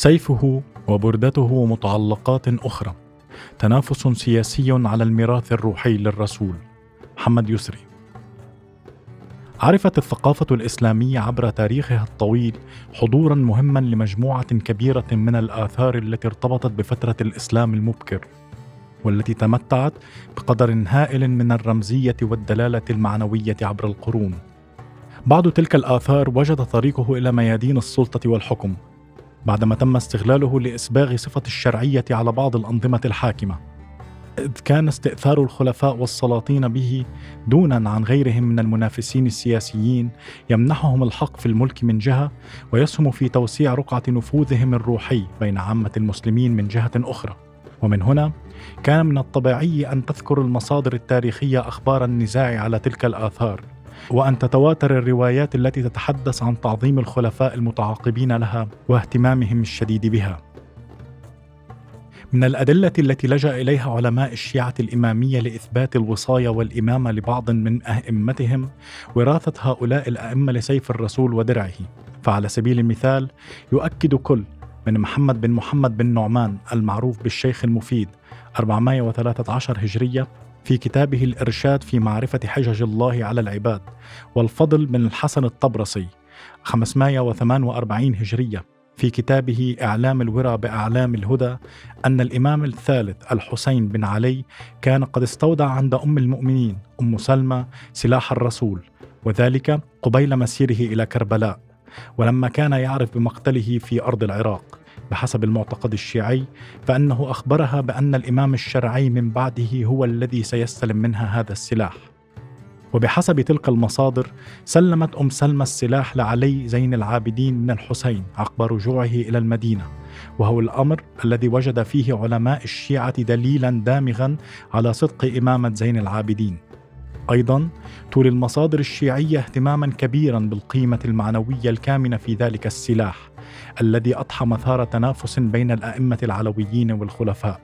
سيفه وبردته ومتعلقات أخرى تنافس سياسي على الميراث الروحي للرسول محمد يسري عرفت الثقافة الإسلامية عبر تاريخها الطويل حضورا مهما لمجموعة كبيرة من الآثار التي ارتبطت بفترة الإسلام المبكر والتي تمتعت بقدر هائل من الرمزية والدلالة المعنوية عبر القرون. بعض تلك الآثار وجد طريقه إلى ميادين السلطة والحكم بعدما تم استغلاله لإسباغ صفة الشرعية على بعض الأنظمة الحاكمة إذ كان استئثار الخلفاء والسلاطين به دونا عن غيرهم من المنافسين السياسيين يمنحهم الحق في الملك من جهة ويسهم في توسيع رقعة نفوذهم الروحي بين عامة المسلمين من جهة أخرى. ومن هنا كان من الطبيعي أن تذكر المصادر التاريخية أخبار النزاع على تلك الآثار. وأن تتواتر الروايات التي تتحدث عن تعظيم الخلفاء المتعاقبين لها واهتمامهم الشديد بها. من الأدلة التي لجأ إليها علماء الشيعة الإمامية لإثبات الوصاية والإمامة لبعض من أئمتهم وراثة هؤلاء الأئمة لسيف الرسول ودرعه، فعلى سبيل المثال يؤكد كل من محمد بن محمد بن نعمان المعروف بالشيخ المفيد 413 هجرية في كتابه الإرشاد في معرفة حجج الله على العباد والفضل من الحسن الطبرسي 548 هجرية. في كتابه إعلام الورى بأعلام الهدى أن الإمام الثالث الحسين بن علي كان قد استودع عند أم المؤمنين أم سلمى سلاح الرسول وذلك قبيل مسيره إلى كربلاء ولما كان يعرف بمقتله في أرض العراق. بحسب المعتقد الشيعي فأنه أخبرها بأن الإمام الشرعي من بعده هو الذي سيستلم منها هذا السلاح. وبحسب تلك المصادر سلمت أم سلمى السلاح لعلي زين العابدين من الحسين عقب رجوعه إلى المدينة. وهو الأمر الذي وجد فيه علماء الشيعة دليلا دامغا على صدق إمامة زين العابدين. أيضا تولي المصادر الشيعية اهتماما كبيرا بالقيمة المعنوية الكامنة في ذلك السلاح. الذي أضحى مثار تنافس بين الأئمة العلويين والخلفاء.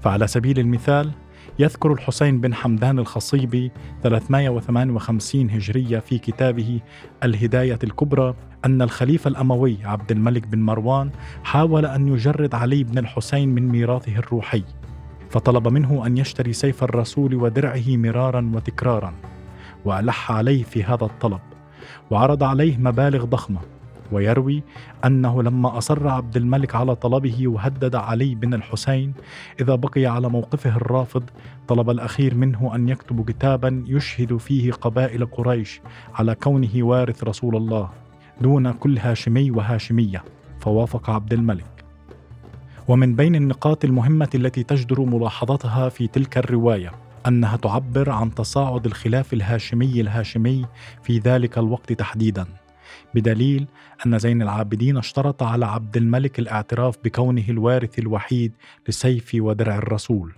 فعلى سبيل المثال يذكر الحسين بن حمدان الخصيبي 358 هجرية في كتابه الهداية الكبرى أن الخليفة الأموي عبد الملك بن مروان حاول أن يجرد علي بن الحسين من ميراثه الروحي. فطلب منه أن يشتري سيف الرسول ودرعه مرارا وتكرارا وألح عليه في هذا الطلب وعرض عليه مبالغ ضخمة. ويروي أنه لما أصر عبد الملك على طلبه وهدد علي بن الحسين إذا بقي على موقفه الرافض طلب الأخير منه أن يكتب كتابا يشهد فيه قبائل قريش على كونه وارث رسول الله دون كل هاشمي وهاشمية فوافق عبد الملك. ومن بين النقاط المهمة التي تجدر ملاحظتها في تلك الرواية أنها تعبر عن تصاعد الخلاف الهاشمي الهاشمي في ذلك الوقت تحديداً. بدليل أن زين العابدين اشترط على عبد الملك الاعتراف بكونه الوارث الوحيد لسيف ودرع الرسول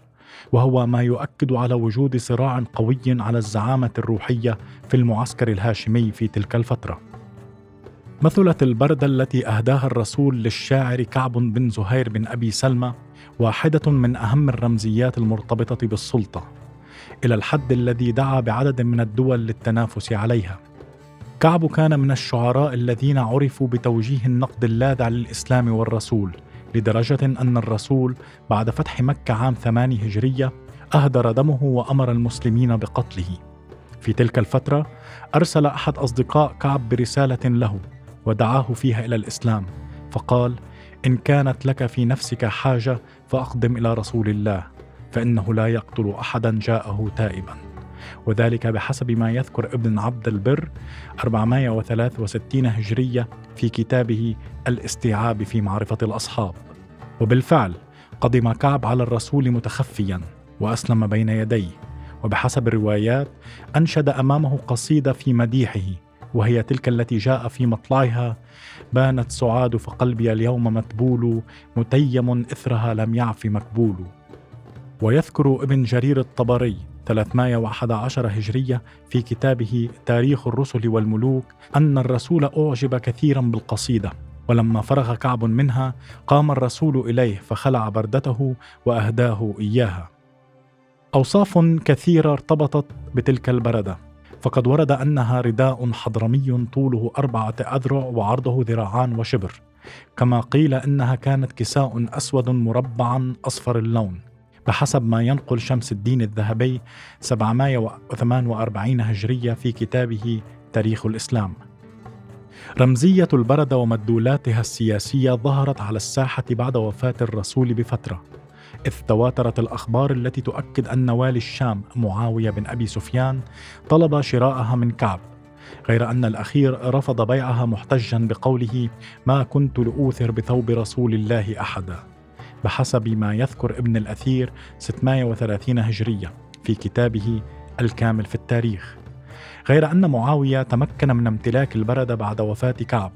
وهو ما يؤكد على وجود صراع قوي على الزعامة الروحية في المعسكر الهاشمي في تلك الفترة. مثلت البردة التي أهداها الرسول للشاعر كعب بن زهير بن أبي سلمى واحدة من أهم الرمزيات المرتبطة بالسلطة إلى الحد الذي دعا بعدد من الدول للتنافس عليها. كعب كان من الشعراء الذين عرفوا بتوجيه النقد اللاذع للإسلام والرسول لدرجة أن الرسول بعد فتح مكة عام ثماني هجرية أهدر دمه وأمر المسلمين بقتله. في تلك الفترة أرسل أحد أصدقاء كعب برسالة له ودعاه فيها إلى الإسلام فقال إن كانت لك في نفسك حاجة فأقدم إلى رسول الله فإنه لا يقتل أحدا جاءه تائبا. وذلك بحسب ما يذكر ابن عبد البر 463 هجرية في كتابه الاستيعاب في معرفة الأصحاب. وبالفعل قدم كعب على الرسول متخفيا وأسلم بين يديه. وبحسب الروايات أنشد أمامه قصيدة في مديحه وهي تلك التي جاء في مطلعها بانت سعاد فقلبي اليوم متبول متيم إثرها لم يعف مكبول ويذكر ابن جرير الطبري 311 هجرية في كتابه تاريخ الرسل والملوك أن الرسول أعجب كثيرا بالقصيدة ولما فرغ كعب منها قام الرسول إليه فخلع بردته وأهداه إياها. أوصاف كثيرة ارتبطت بتلك البردة فقد ورد أنها رداء حضرمي طوله أربعة أذرع وعرضه ذراعان وشبر كما قيل إنها كانت كساء أسود مربعا أصفر اللون. بحسب ما ينقل شمس الدين الذهبي 748 هجرية في كتابه تاريخ الإسلام. رمزية البردة ومدلولاتها السياسية ظهرت على الساحة بعد وفاة الرسول بفترة إذ تواترت الأخبار التي تؤكد أن والي الشام معاوية بن أبي سفيان طلب شراءها من كعب غير أن الأخير رفض بيعها محتجا بقوله ما كنت لأوثر بثوب رسول الله أحدا. بحسب ما يذكر ابن الأثير 630 هجرية في كتابه الكامل في التاريخ. غير أن معاوية تمكن من امتلاك البردة بعد وفاة كعب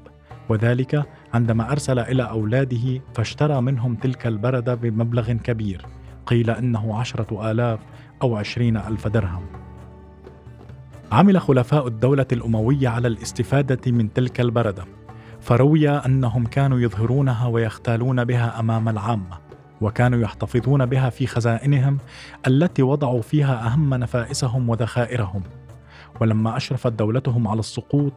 وذلك عندما أرسل إلى أولاده فاشترى منهم تلك البردة بمبلغ كبير. قيل إنه عشرة آلاف أو عشرين ألف درهم. عمل خلفاء الدولة الأموية على الاستفادة من تلك البردة فروي أنهم كانوا يظهرونها ويختالون بها أمام العامة وكانوا يحتفظون بها في خزائنهم التي وضعوا فيها أهم نفائسهم وذخائرهم. ولما أشرفت دولتهم على السقوط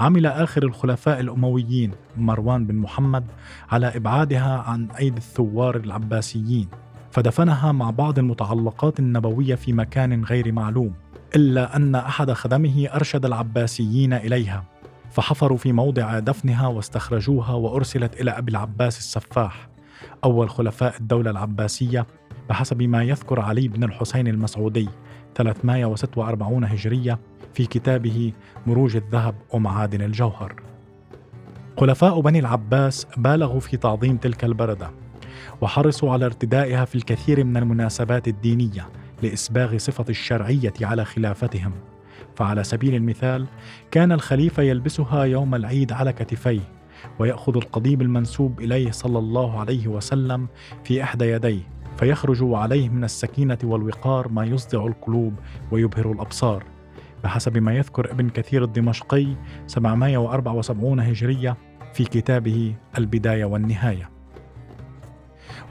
عمل آخر الخلفاء الأمويين مروان بن محمد على إبعادها عن أيدي الثوار العباسيين فدفنها مع بعض المتعلقات النبوية في مكان غير معلوم إلا أن أحد خدمه أرشد العباسيين إليها. فحفروا في موضع دفنها واستخرجوها وأرسلت إلى أبي العباس السفاح أول خلفاء الدولة العباسية بحسب ما يذكر علي بن الحسين المسعودي 346 هجرية في كتابه مروج الذهب ومعادن الجوهر. خلفاء بني العباس بالغوا في تعظيم تلك البردة وحرصوا على ارتدائها في الكثير من المناسبات الدينية لإسباغ صفة الشرعية على خلافتهم. فعلى سبيل المثال كان الخليفة يلبسها يوم العيد على كتفيه ويأخذ القضيب المنسوب إليه صلى الله عليه وسلم في إحدى يديه فيخرج عليه من السكينة والوقار ما يصدع القلوب ويبهر الأبصار. بحسب ما يذكر ابن كثير الدمشقي 774 هجرية في كتابه البداية والنهاية.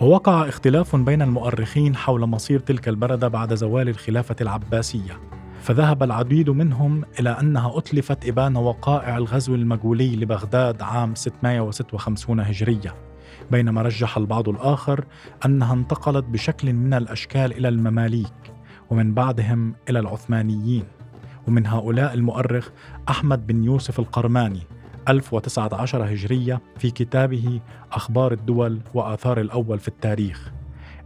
ووقع اختلاف بين المؤرخين حول مصير تلك البردة بعد زوال الخلافة العباسية. فذهب العديد منهم إلى أنها أتلفت إبان وقائع الغزو المجولي لبغداد عام 656 هجرية بينما رجح البعض الآخر أنها انتقلت بشكل من الأشكال إلى المماليك ومن بعدهم إلى العثمانيين ومن هؤلاء المؤرخ أحمد بن يوسف القرماني 1019 هجرية في كتابه أخبار الدول وآثار الأول في التاريخ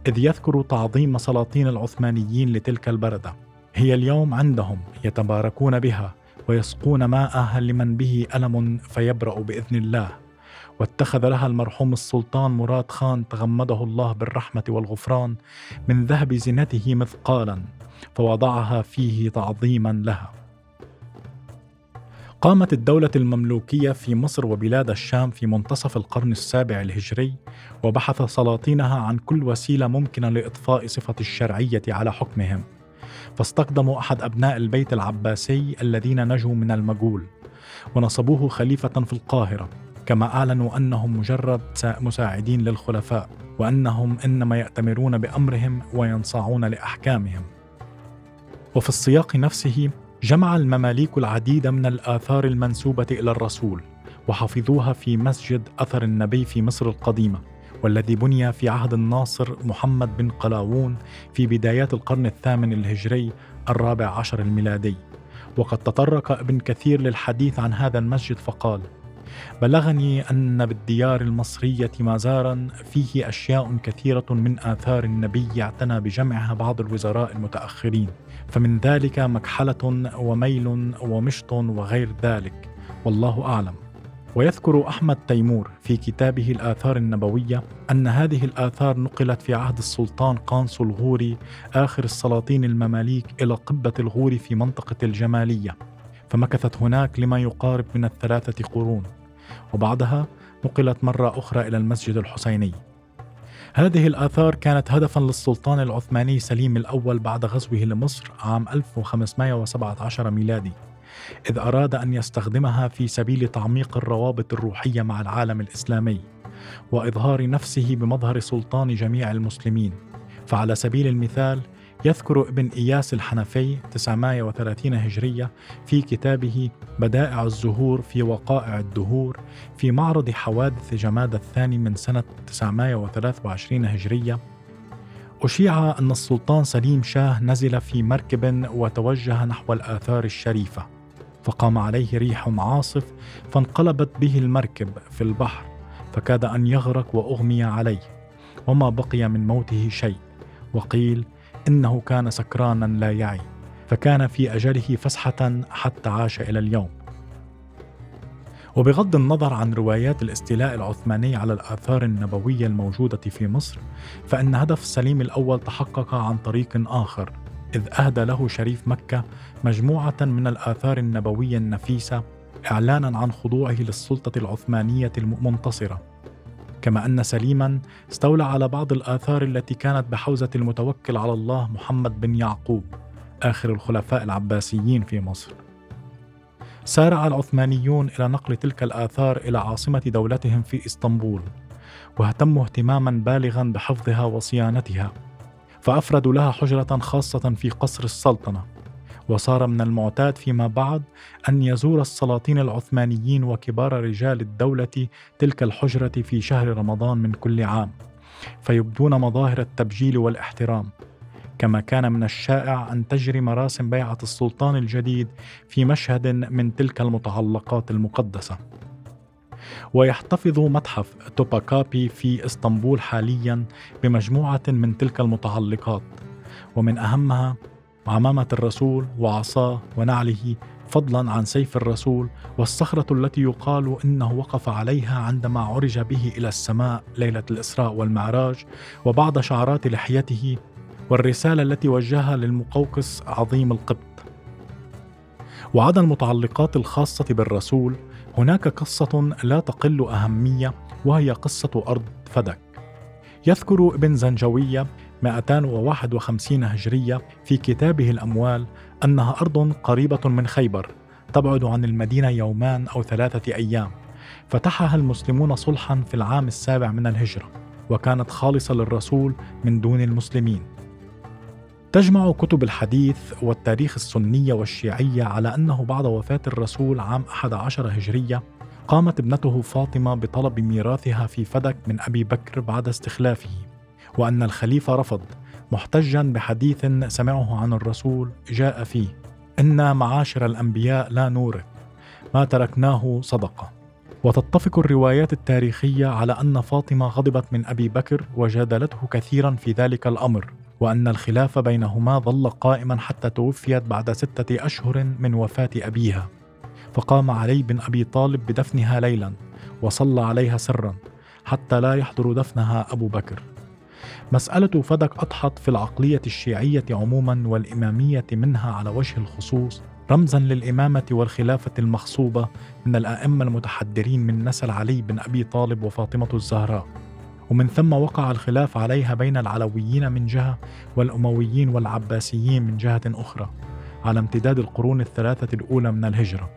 إذ يذكر تعظيم سلاطين العثمانيين لتلك البردة. هي اليوم عندهم يتباركون بها ويسقون ماءها لمن به ألم فيبرأ بإذن الله. واتخذ لها المرحوم السلطان مراد خان تغمده الله بالرحمة والغفران من ذهب زينته مثقالا فوضعها فيه تعظيما لها. قامت الدولة المملوكية في مصر وبلاد الشام في منتصف القرن السابع الهجري وبحث سلاطينها عن كل وسيلة ممكنة لإضفاء صفة الشرعية على حكمهم. فاستقدموا أحد أبناء البيت العباسي الذين نجوا من المجول ونصبوه خليفة في القاهرة كما أعلنوا أنهم مجرد مساعدين للخلفاء وأنهم إنما يأتمرون بأمرهم وينصاعون لأحكامهم. وفي السياق نفسه جمع المماليك العديد من الآثار المنسوبة إلى الرسول وحفظوها في مسجد أثر النبي في مصر القديمة. والذي بني في عهد الناصر محمد بن قلاوون في بدايات القرن الثامن الهجري الرابع عشر الميلادي. وقد تطرق ابن كثير للحديث عن هذا المسجد فقال بلغني أن بالديار المصرية مزارا فيه أشياء كثيرة من آثار النبي اعتنى بجمعها بعض الوزراء المتأخرين فمن ذلك مكحلة وميل ومشط وغير ذلك والله أعلم. ويذكر أحمد تيمور في كتابه الآثار النبوية أن هذه الآثار نقلت في عهد السلطان قانص الغوري آخر السلاطين المماليك إلى قبة الغور في منطقة الجمالية فمكثت هناك لما يقارب من الثلاثة قرون. وبعدها نقلت مرة أخرى إلى المسجد الحسيني. هذه الآثار كانت هدفا للسلطان العثماني سليم الأول بعد غزوه لمصر عام 1517 ميلادي. إذ أراد أن يستخدمها في سبيل تعميق الروابط الروحية مع العالم الإسلامي وإظهار نفسه بمظهر سلطان جميع المسلمين. فعلى سبيل المثال يذكر ابن إياس الحنفي 930 هجرية في كتابه بدائع الزهور في وقائع الدهور في معرض حوادث جماد الثاني من سنة 923 هجرية. أشيع أن السلطان سليم شاه نزل في مركب وتوجه نحو الآثار الشريفة. فقام عليه ريح عاصف فانقلبت به المركب في البحر فكاد أن يغرق وأغمي عليه وما بقي من موته شيء وقيل إنه كان سكرانا لا يعي فكان في أجله فسحة حتى عاش إلى اليوم. وبغض النظر عن روايات الاستيلاء العثماني على الآثار النبوية الموجودة في مصر فإن هدف سليم الأول تحقق عن طريق آخر إذ أهدى له شريف مكة مجموعة من الآثار النبوية النفيسة إعلانا عن خضوعه للسلطة العثمانية المنتصرة. كما أن سليما استولى على بعض الآثار التي كانت بحوزة المتوكل على الله محمد بن يعقوب آخر الخلفاء العباسيين في مصر. سارع العثمانيون إلى نقل تلك الآثار إلى عاصمة دولتهم في إسطنبول واهتموا اهتماما بالغا بحفظها وصيانتها. فأفردوا لها حجرة خاصة في قصر السلطنة وصار من المعتاد فيما بعد أن يزور السلاطين العثمانيين وكبار رجال الدولة تلك الحجرة في شهر رمضان من كل عام فيبدون مظاهر التبجيل والاحترام. كما كان من الشائع أن تجري مراسم بيعة السلطان الجديد في مشهد من تلك المتعلقات المقدسة. ويحتفظ متحف توباكابي في إسطنبول حاليا بمجموعة من تلك المتعلقات. ومن أهمها عمامة الرسول وعصاه ونعله فضلا عن سيف الرسول والصخرة التي يقال إنه وقف عليها عندما عرج به إلى السماء ليلة الإسراء والمعراج وبعض شعرات لحيته والرسالة التي وجهها للمقوقس عظيم القبط. وعدا المتعلقات الخاصة بالرسول هناك قصة لا تقل أهمية وهي قصة أرض فدك. يذكر ابن زنجوية 251 هجرية في كتابه الأموال أنها أرض قريبة من خيبر تبعد عن المدينة يومان أو ثلاثة أيام. فتحها المسلمون صلحا في العام السابع من الهجرة وكانت خالصة للرسول من دون المسلمين. تجمع كتب الحديث والتاريخ السنية والشيعية على أنه بعد وفاة الرسول عام 11 هجرية قامت ابنته فاطمة بطلب ميراثها في فدك من أبي بكر بعد استخلافه وأن الخليفة رفض محتجا بحديث سمعه عن الرسول جاء فيه إنا معاشر الأنبياء لا نورث ما تركناه صدقة. وتتفق الروايات التاريخية على أن فاطمة غضبت من أبي بكر وجادلته كثيرا في ذلك الأمر. وأن الخلاف بينهما ظل قائما حتى توفيت بعد ستة أشهر من وفاة أبيها. فقام علي بن أبي طالب بدفنها ليلا وصلى عليها سرا حتى لا يحضر دفنها أبو بكر. مسألة فدك أضحت في العقلية الشيعية عموما والإمامية منها على وجه الخصوص رمزا للإمامة والخلافة المخصوبة من الأئمة المتحدرين من نسل علي بن أبي طالب وفاطمة الزهراء. ومن ثم وقع الخلاف عليها بين العلويين من جهة والأمويين والعباسيين من جهة أخرى على امتداد القرون الثلاثة الأولى من الهجرة.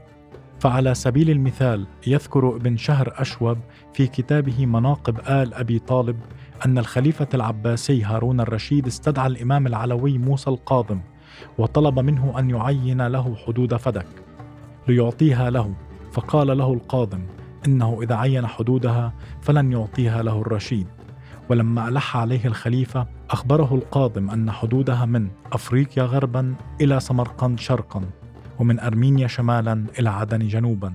فعلى سبيل المثال يذكر ابن شهر أشوب في كتابه مناقب آل أبي طالب أن الخليفة العباسي هارون الرشيد استدعى الإمام العلوي موسى القاضم وطلب منه أن يعين له حدود فدك ليعطيها له فقال له القاضم إنه إذا عين حدودها فلن يعطيها له الرشيد. ولما ألح عليه الخليفة أخبره القاضم أن حدودها من أفريقيا غربا إلى سمرقند شرقا ومن أرمينيا شمالا إلى عدن جنوبا.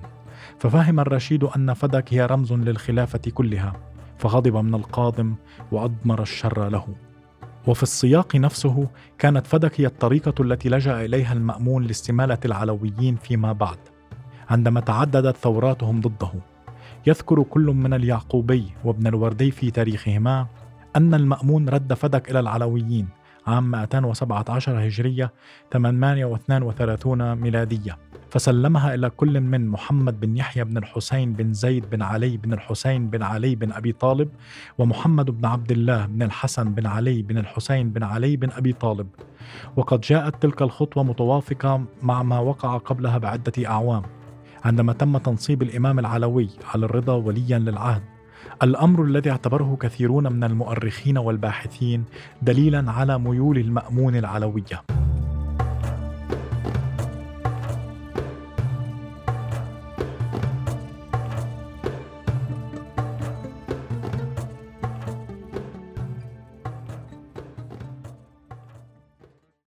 ففهم الرشيد أن فدك هي رمز للخلافة كلها فغضب من القاضم وأضمر الشر له. وفي السياق نفسه كانت فدك هي الطريقة التي لجأ إليها المأمون لاستمالة العلويين فيما بعد عندما تعددت ثوراتهم ضده. يذكر كل من اليعقوبي وابن الوردي في تاريخهما أن المأمون رد فدك إلى العلويين عام 217 هجرية 832 ميلادية فسلمها إلى كل من محمد بن يحيى بن الحسين بن زيد بن علي بن الحسين بن علي بن أبي طالب ومحمد بن عبد الله بن الحسن بن علي بن الحسين بن علي بن أبي طالب. وقد جاءت تلك الخطوة متوافقة مع ما وقع قبلها بعدة أعوام. عندما تم تنصيب الإمام العلوي على الرضا وليا للعهد الأمر الذي اعتبره كثيرون من المؤرخين والباحثين دليلا على ميول المأمون العلوية.